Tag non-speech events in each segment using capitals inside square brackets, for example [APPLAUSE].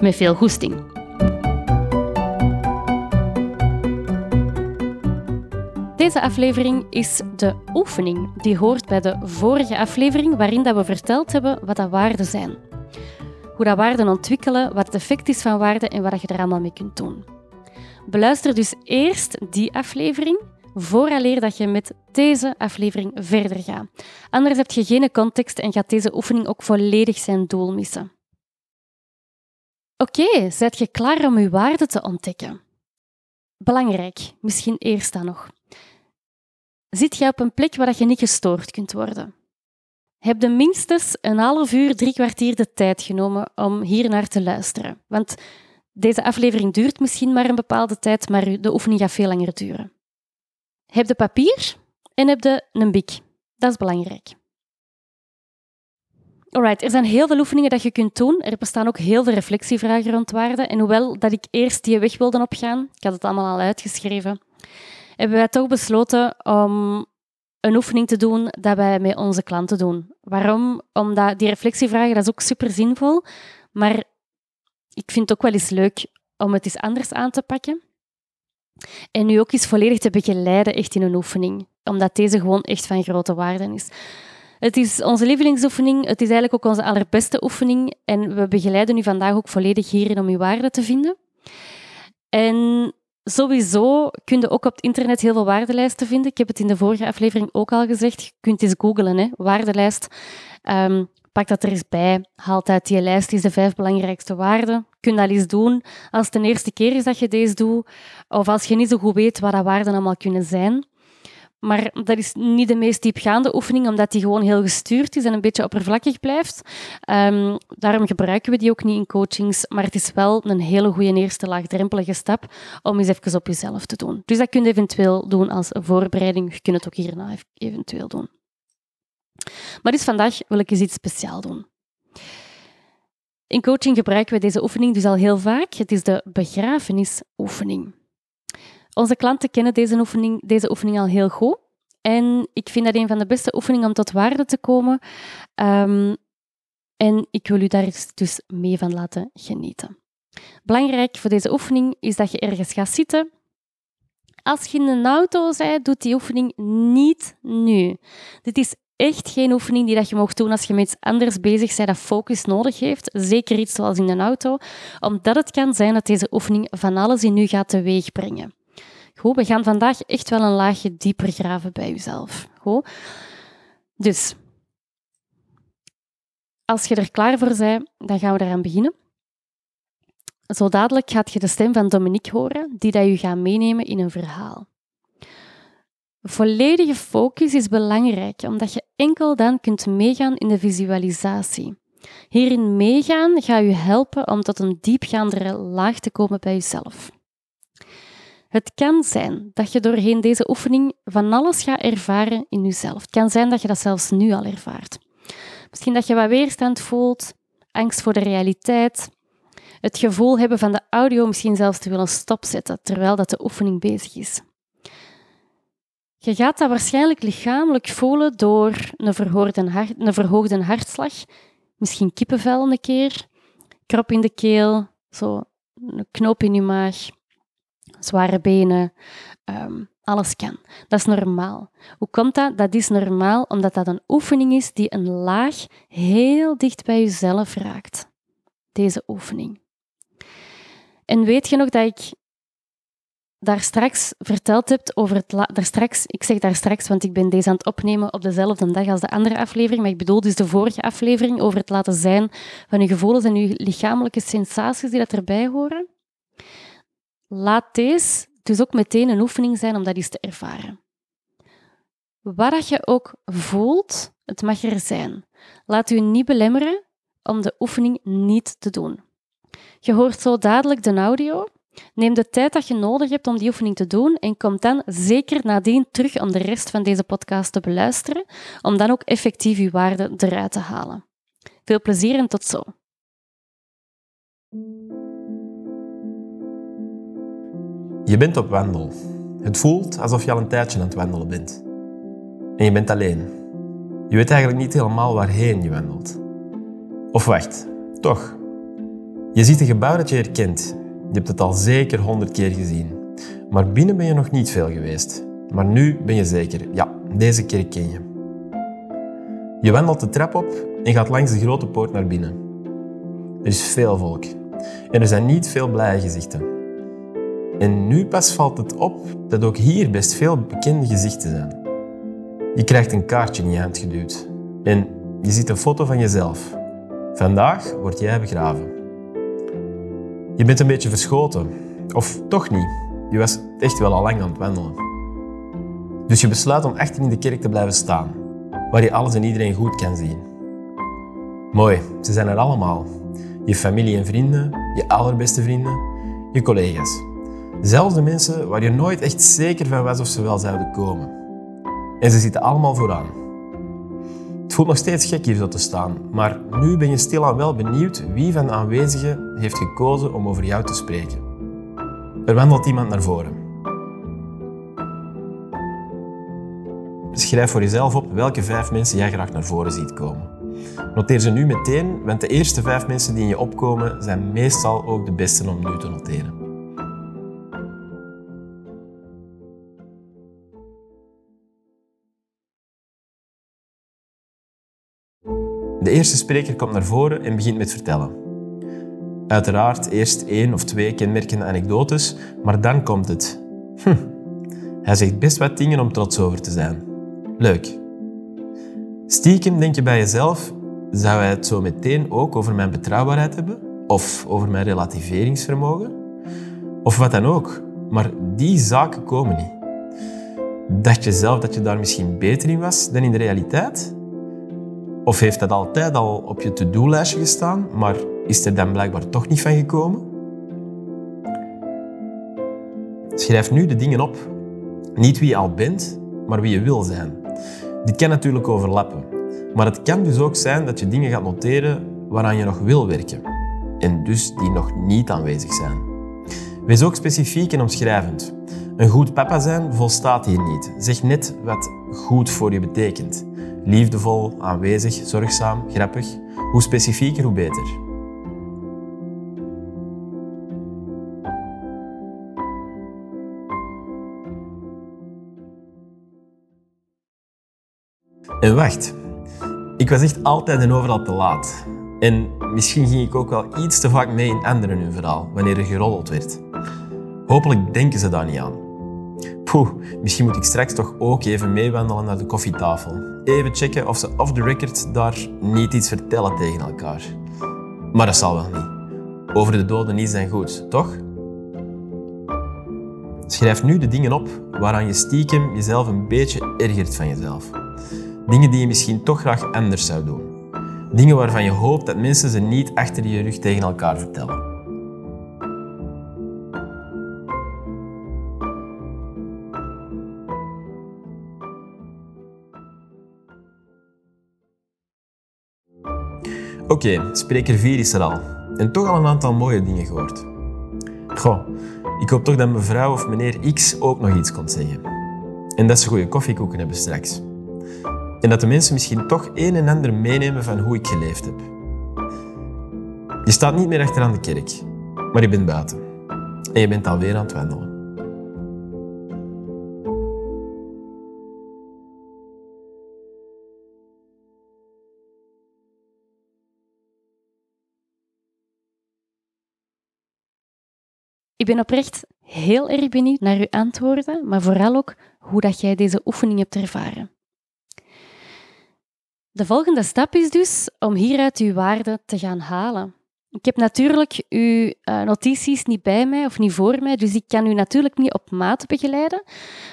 Met veel goesting. Deze aflevering is de oefening die hoort bij de vorige aflevering waarin dat we verteld hebben wat dat waarden zijn. Hoe dat waarden ontwikkelen, wat het effect is van waarden en wat je er allemaal mee kunt doen. Beluister dus eerst die aflevering vooraleer dat je met deze aflevering verder gaat. Anders heb je geen context en gaat deze oefening ook volledig zijn doel missen. Oké, okay, je klaar om je waarde te ontdekken? Belangrijk, misschien eerst dan nog. Zit je op een plek waar je niet gestoord kunt worden? Heb je minstens een half uur, drie kwartier de tijd genomen om hier naar te luisteren. Want deze aflevering duurt misschien maar een bepaalde tijd, maar de oefening gaat veel langer duren. Heb je papier en heb je een bik. Dat is belangrijk. Alright, er zijn heel veel oefeningen dat je kunt doen. Er bestaan ook heel veel reflectievragen rond waarde. En hoewel dat ik eerst die weg wilde opgaan, ik had het allemaal al uitgeschreven, hebben wij toch besloten om een oefening te doen dat wij met onze klanten doen. Waarom? Omdat die reflectievragen, dat is ook super zinvol, maar ik vind het ook wel eens leuk om het eens anders aan te pakken. En nu ook eens volledig te begeleiden echt in een oefening, omdat deze gewoon echt van grote waarde is. Het is onze lievelingsoefening, het is eigenlijk ook onze allerbeste oefening en we begeleiden u vandaag ook volledig hierin om uw waarde te vinden. En sowieso kun je ook op het internet heel veel waardelijsten vinden. Ik heb het in de vorige aflevering ook al gezegd. Je kunt eens googlen, hè. waardelijst. Um, pak dat er eens bij. Haal uit die lijst is de vijf belangrijkste waarden. Kun dat eens doen als het de eerste keer is dat je deze doet. Of als je niet zo goed weet wat dat waarden allemaal kunnen zijn. Maar dat is niet de meest diepgaande oefening, omdat die gewoon heel gestuurd is en een beetje oppervlakkig blijft. Um, daarom gebruiken we die ook niet in coachings, maar het is wel een hele goede eerste laagdrempelige stap om eens even op jezelf te doen. Dus dat kun je eventueel doen als voorbereiding. Je kunt het ook hierna eventueel doen. Maar dus vandaag wil ik eens iets speciaals doen. In coaching gebruiken we deze oefening dus al heel vaak. Het is de begrafenisoefening. Onze klanten kennen deze oefening, deze oefening al heel goed. En ik vind dat een van de beste oefeningen om tot waarde te komen. Um, en ik wil u daar dus mee van laten genieten. Belangrijk voor deze oefening is dat je ergens gaat zitten. Als je in een auto bent, doet die oefening niet nu. Dit is echt geen oefening die dat je mag doen als je met iets anders bezig bent dat focus nodig heeft. Zeker iets zoals in een auto, omdat het kan zijn dat deze oefening van alles in u gaat teweegbrengen. Goed, we gaan vandaag echt wel een laagje dieper graven bij jezelf. Goed. Dus, als je er klaar voor bent, dan gaan we eraan beginnen. Zo dadelijk gaat je de stem van Dominique horen, die dat je gaat meenemen in een verhaal. Volledige focus is belangrijk, omdat je enkel dan kunt meegaan in de visualisatie. Hierin meegaan gaat je helpen om tot een diepgaandere laag te komen bij jezelf. Het kan zijn dat je doorheen deze oefening van alles gaat ervaren in jezelf. Het kan zijn dat je dat zelfs nu al ervaart. Misschien dat je wat weerstand voelt, angst voor de realiteit, het gevoel hebben van de audio misschien zelfs te willen stopzetten terwijl dat de oefening bezig is. Je gaat dat waarschijnlijk lichamelijk voelen door een hart, een verhoogde hartslag, misschien kippenvel een keer, krop in de keel, zo een knoop in je maag, zware benen, ehm, alles kan. Dat is normaal. Hoe komt dat? Dat is normaal omdat dat een oefening is die een laag heel dicht bij jezelf raakt. Deze oefening. En weet je nog dat ik daar straks verteld heb over het... Daar straks, ik zeg daar straks, want ik ben deze aan het opnemen op dezelfde dag als de andere aflevering, maar ik bedoel dus de vorige aflevering over het laten zijn van je gevoelens en je lichamelijke sensaties die dat erbij horen. Laat deze dus ook meteen een oefening zijn om dat eens te ervaren. Wat je ook voelt, het mag er zijn. Laat u niet belemmeren om de oefening niet te doen. Je hoort zo dadelijk de audio. Neem de tijd dat je nodig hebt om die oefening te doen en kom dan zeker nadien terug om de rest van deze podcast te beluisteren, om dan ook effectief je waarde eruit te halen. Veel plezier en tot zo. Je bent op wandel. Het voelt alsof je al een tijdje aan het wandelen bent. En je bent alleen. Je weet eigenlijk niet helemaal waarheen je wandelt. Of wacht, toch. Je ziet een gebouw dat je herkent. Je hebt het al zeker honderd keer gezien. Maar binnen ben je nog niet veel geweest. Maar nu ben je zeker, ja, deze keer ken je. Je wandelt de trap op en gaat langs de grote poort naar binnen. Er is veel volk. En er zijn niet veel blije gezichten. En nu pas valt het op dat ook hier best veel bekende gezichten zijn. Je krijgt een kaartje in je hand geduwd. En je ziet een foto van jezelf. Vandaag word jij begraven. Je bent een beetje verschoten. Of toch niet. Je was echt wel al lang aan het wandelen. Dus je besluit om achter in de kerk te blijven staan, waar je alles en iedereen goed kan zien. Mooi, ze zijn er allemaal. Je familie en vrienden, je allerbeste vrienden, je collega's. Zelfs de mensen waar je nooit echt zeker van was of ze wel zouden komen. En ze zitten allemaal vooraan. Het voelt nog steeds gek hier zo te staan, maar nu ben je stilaan wel benieuwd wie van de aanwezigen heeft gekozen om over jou te spreken. Er wandelt iemand naar voren. Schrijf voor jezelf op welke vijf mensen jij graag naar voren ziet komen. Noteer ze nu meteen, want de eerste vijf mensen die in je opkomen zijn meestal ook de beste om nu te noteren. De eerste spreker komt naar voren en begint met vertellen. Uiteraard eerst één of twee kenmerkende anekdotes, maar dan komt het. Hm, hij zegt best wat dingen om trots over te zijn. Leuk. Stiekem denk je bij jezelf, zou hij het zo meteen ook over mijn betrouwbaarheid hebben? Of over mijn relativeringsvermogen? Of wat dan ook. Maar die zaken komen niet. Dacht je zelf dat je daar misschien beter in was dan in de realiteit? Of heeft dat altijd al op je to-do-lijstje gestaan, maar is er dan blijkbaar toch niet van gekomen? Schrijf nu de dingen op. Niet wie je al bent, maar wie je wil zijn. Dit kan natuurlijk overlappen. Maar het kan dus ook zijn dat je dingen gaat noteren waaraan je nog wil werken. En dus die nog niet aanwezig zijn. Wees ook specifiek en omschrijvend. Een goed papa zijn volstaat hier niet. Zeg net wat goed voor je betekent. Liefdevol, aanwezig, zorgzaam, grappig. Hoe specifieker, hoe beter. En wacht, ik was echt altijd en overal te laat. En misschien ging ik ook wel iets te vaak mee in anderen hun verhaal, wanneer er geroddeld werd. Hopelijk denken ze daar niet aan. Poeh, misschien moet ik straks toch ook even meewandelen naar de koffietafel. Even checken of ze off the record daar niet iets vertellen tegen elkaar. Maar dat zal wel niet. Over de doden niet zijn goed, toch? Schrijf nu de dingen op waaraan je stiekem jezelf een beetje ergert van jezelf. Dingen die je misschien toch graag anders zou doen. Dingen waarvan je hoopt dat mensen ze niet achter je rug tegen elkaar vertellen. Oké, spreker 4 is er al. En toch al een aantal mooie dingen gehoord. Goh, ik hoop toch dat mevrouw of meneer X ook nog iets komt zeggen. En dat ze goede koffiekoeken hebben straks. En dat de mensen misschien toch een en ander meenemen van hoe ik geleefd heb. Je staat niet meer achteraan de kerk, maar je bent buiten. En je bent alweer aan het wandelen. Ik ben oprecht heel erg benieuwd naar uw antwoorden, maar vooral ook hoe dat jij deze oefening hebt ervaren. De volgende stap is dus om hieruit uw waarde te gaan halen. Ik heb natuurlijk uw uh, notities niet bij mij of niet voor mij, dus ik kan u natuurlijk niet op maat begeleiden.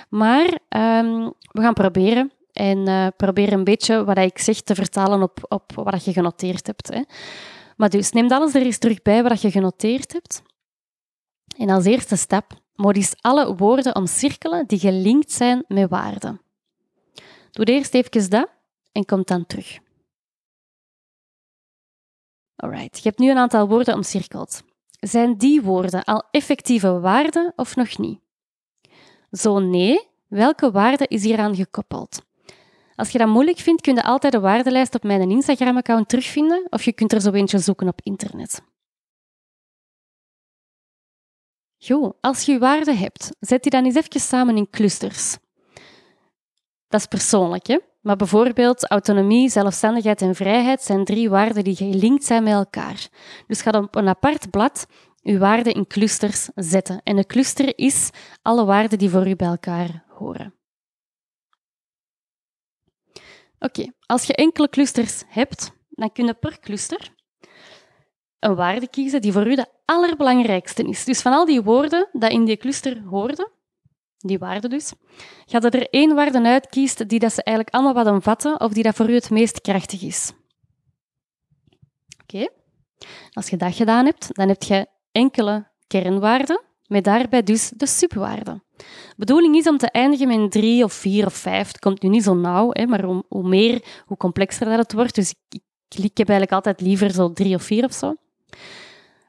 Maar um, we gaan proberen en uh, proberen een beetje wat ik zeg te vertalen op, op wat je genoteerd hebt. Hè. Maar dus, neem alles er eens terug bij wat je genoteerd hebt. En als eerste stap, moet eens alle woorden omcirkelen die gelinkt zijn met waarden. Doe eerst even dat en kom dan terug. Alright, je hebt nu een aantal woorden omcirkeld. Zijn die woorden al effectieve waarden of nog niet? Zo nee, welke waarde is hieraan gekoppeld? Als je dat moeilijk vindt, kun je altijd de waardelijst op mijn Instagram-account terugvinden of je kunt er zo eentje zoeken op internet. Goed, als je waarden hebt, zet die dan eens even samen in clusters. Dat is persoonlijk, hè? Maar bijvoorbeeld autonomie, zelfstandigheid en vrijheid zijn drie waarden die gelinkt zijn met elkaar. Dus ga op een apart blad uw waarden in clusters zetten. En een cluster is alle waarden die voor u bij elkaar horen. Oké, als je enkele clusters hebt, dan kun je per cluster een waarde kiezen die voor u de allerbelangrijkste is. Dus van al die woorden die in die cluster hoorden, die waarde dus, ga je er één waarde uitkiezen die dat ze eigenlijk allemaal wat omvatten of die dat voor u het meest krachtig is. Oké. Als je dat gedaan hebt, dan heb je enkele kernwaarden, met daarbij dus de subwaarden. De bedoeling is om te eindigen met drie of vier of vijf. Het komt nu niet zo nauw, hè, maar hoe, hoe meer, hoe complexer dat het wordt. Dus ik, ik, ik heb eigenlijk altijd liever zo drie of vier of zo.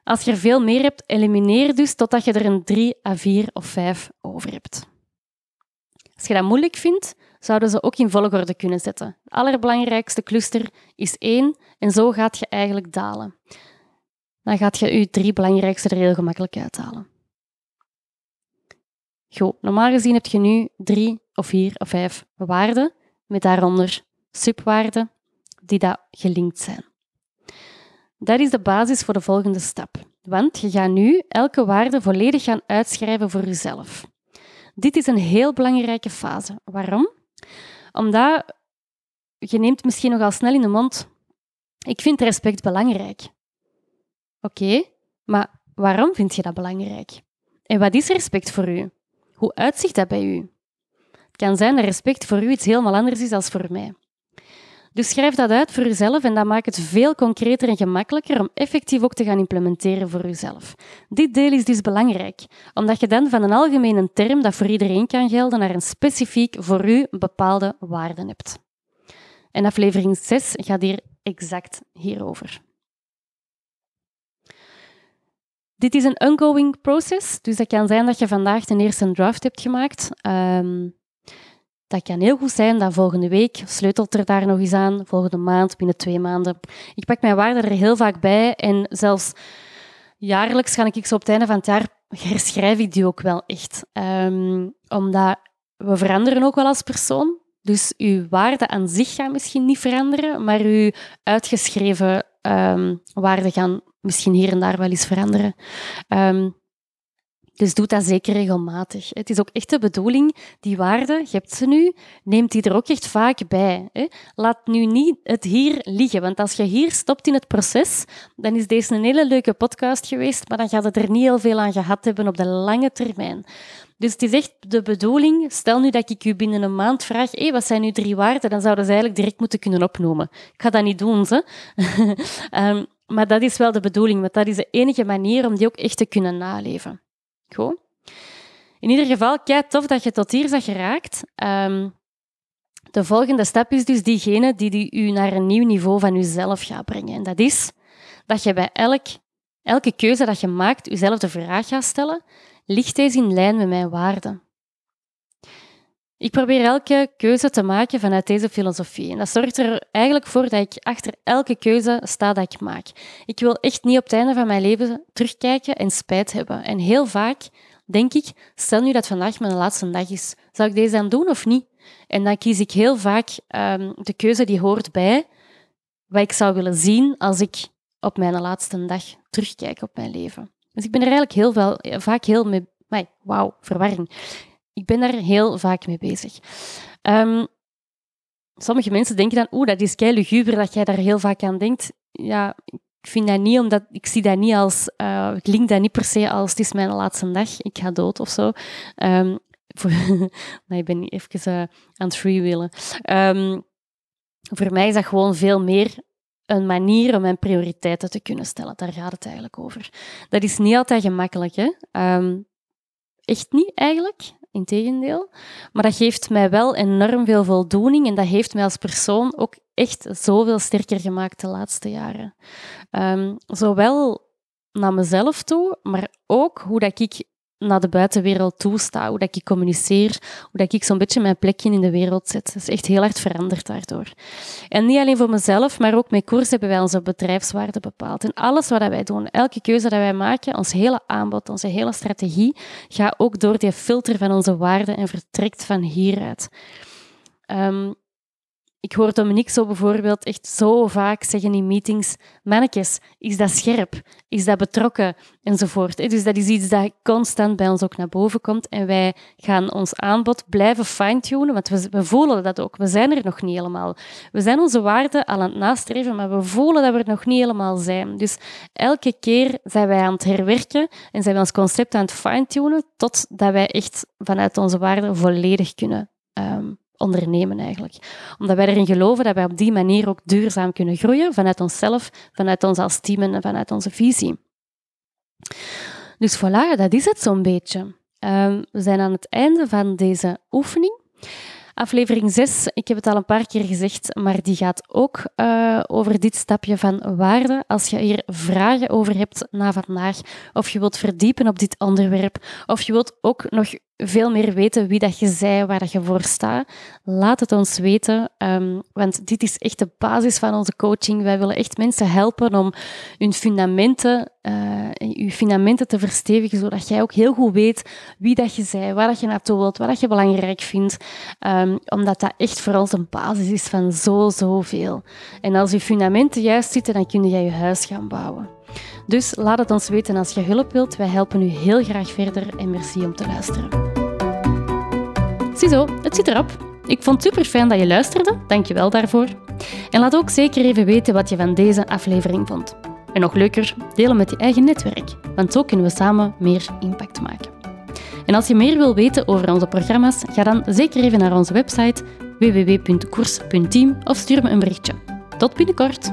Als je er veel meer hebt, elimineer dus totdat je er een 3 à 4 of 5 over hebt. Als je dat moeilijk vindt, zouden ze ook in volgorde kunnen zetten. De allerbelangrijkste cluster is 1 en zo gaat je eigenlijk dalen. Dan gaat je je drie belangrijkste er heel gemakkelijk uithalen. Goed, normaal gezien heb je nu drie of vier of vijf waarden met daaronder subwaarden die dat gelinkt zijn. Dat is de basis voor de volgende stap. Want je gaat nu elke waarde volledig gaan uitschrijven voor jezelf. Dit is een heel belangrijke fase. Waarom? Omdat je neemt misschien nogal snel in de mond. Ik vind respect belangrijk. Oké, maar waarom vind je dat belangrijk? En wat is respect voor u? Hoe uitzicht dat bij u? Het kan zijn dat respect voor u iets helemaal anders is dan voor mij. Dus schrijf dat uit voor jezelf en dat maakt het veel concreter en gemakkelijker om effectief ook te gaan implementeren voor jezelf. Dit deel is dus belangrijk, omdat je dan van een algemene term dat voor iedereen kan gelden naar een specifiek voor u bepaalde waarde hebt. En aflevering 6 gaat hier exact hierover. Dit is een ongoing process, dus dat kan zijn dat je vandaag ten eerste draft hebt gemaakt. Um, dat kan heel goed zijn dat volgende week sleutelt er daar nog eens aan, volgende maand, binnen twee maanden. Ik pak mijn waarde er heel vaak bij en zelfs jaarlijks ga ik zo op het einde van het jaar herschrijf ik die ook wel echt. Um, omdat we veranderen ook wel als persoon. Dus uw waarden aan zich gaan misschien niet veranderen, maar uw uitgeschreven um, waarden gaan misschien hier en daar wel eens veranderen. Um, dus doe dat zeker regelmatig. Het is ook echt de bedoeling, die waarde, je hebt ze nu, neemt die er ook echt vaak bij. Laat nu niet het hier liggen, want als je hier stopt in het proces, dan is deze een hele leuke podcast geweest, maar dan gaat het er niet heel veel aan gehad hebben op de lange termijn. Dus het is echt de bedoeling, stel nu dat ik u binnen een maand vraag, wat zijn uw drie waarden, dan zouden ze eigenlijk direct moeten kunnen opnoemen. Ik ga dat niet doen, ze. [LAUGHS] Ehm, maar dat is wel de bedoeling, want dat is de enige manier om die ook echt te kunnen naleven. Goed. In ieder geval, kei tof dat je tot hier zag geraakt. Um, de volgende stap is dus diegene die u naar een nieuw niveau van uzelf gaat brengen. En dat is dat je bij elk, elke keuze dat je maakt, jezelf de vraag gaat stellen, ligt deze in lijn met mijn waarden? Ik probeer elke keuze te maken vanuit deze filosofie. En dat zorgt er eigenlijk voor dat ik achter elke keuze sta dat ik maak. Ik wil echt niet op het einde van mijn leven terugkijken en spijt hebben. En heel vaak denk ik, stel nu dat vandaag mijn laatste dag is, zou ik deze dan doen of niet? En dan kies ik heel vaak um, de keuze die hoort bij wat ik zou willen zien als ik op mijn laatste dag terugkijk op mijn leven. Dus ik ben er eigenlijk heel veel, vaak heel mee... Wauw, verwarring ik ben daar heel vaak mee bezig. Um, sommige mensen denken dan, oeh, dat is kei luguber dat jij daar heel vaak aan denkt. Ja, ik vind dat niet, omdat ik zie dat niet als, uh, ik link dat niet per se als het is mijn laatste dag, ik ga dood of zo. Um, [LAUGHS] ik ben even uh, aan het freewheelen. Um, voor mij is dat gewoon veel meer een manier om mijn prioriteiten te kunnen stellen. Daar gaat het eigenlijk over. Dat is niet altijd gemakkelijk, hè? Ehm, echt niet eigenlijk. Integendeel. Maar dat geeft mij wel enorm veel voldoening en dat heeft mij als persoon ook echt zoveel sterker gemaakt de laatste jaren. Um, zowel naar mezelf toe, maar ook hoe dat ik naar de buitenwereld toesta, hoe dat ik communiceer, hoe dat ik zo'n beetje mijn plekje in de wereld zet. Dat is echt heel hard veranderd daardoor. En niet alleen voor mezelf, maar ook met koers hebben wij onze bedrijfswaarde bepaald. En alles wat wij doen, elke keuze dat wij maken, ons hele aanbod, onze hele strategie, gaat ook door die filter van onze waarden en vertrekt van hieruit. Um, ik hoor Dominique zo bijvoorbeeld echt zo vaak zeggen in meetings, mannetjes, is dat scherp? Is dat betrokken? Enzovoort. Dus dat is iets dat constant bij ons ook naar boven komt. En wij gaan ons aanbod blijven fine-tunen, want we, voelen dat ook. We zijn er nog niet helemaal. We zijn onze waarden al aan het nastreven, maar we voelen dat we er nog niet helemaal zijn. Dus elke keer zijn wij aan het herwerken en zijn we ons concept aan het fine-tunen, totdat wij echt vanuit onze waarden volledig kunnen um, ondernemen eigenlijk. Omdat wij erin geloven dat wij op die manier ook duurzaam kunnen groeien vanuit onszelf, vanuit ons als team en vanuit onze visie. Dus voilà, dat is het zo'n beetje. Ehm, we zijn aan het einde van deze oefening. Aflevering 6, ik heb het al een paar keer gezegd, maar die gaat ook uh, over dit stapje van waarde. Als je hier vragen over hebt na vandaag, of je wilt verdiepen op dit onderwerp, of je wilt ook nog veel meer weten wie dat je zei, waar dat je voor staat, laat het ons weten. Um, want dit is echt de basis van onze coaching. Wij willen echt mensen helpen om hun fundamenten, uh, fundamenten te verstevigen, zodat jij ook heel goed weet wie dat je zei, waar dat je naartoe wilt, wat dat je belangrijk vindt. Um, omdat dat echt voor ons een basis is van zo, zoveel. En als je fundamenten juist zitten, dan kun je je huis gaan bouwen. Dus laat het ons weten als je hulp wilt. Wij helpen u heel graag verder en merci om te luisteren. Ziezo, het zit erop. Ik vond het super fijn dat je luisterde. Dank je wel daarvoor. En laat ook zeker even weten wat je van deze aflevering vond. En nog leuker, delen met je eigen netwerk, want zo kunnen we samen meer impact maken. En als je meer wil weten over onze programma's, ga dan zeker even naar onze website www.koers.team of stuur me een berichtje. Tot binnenkort!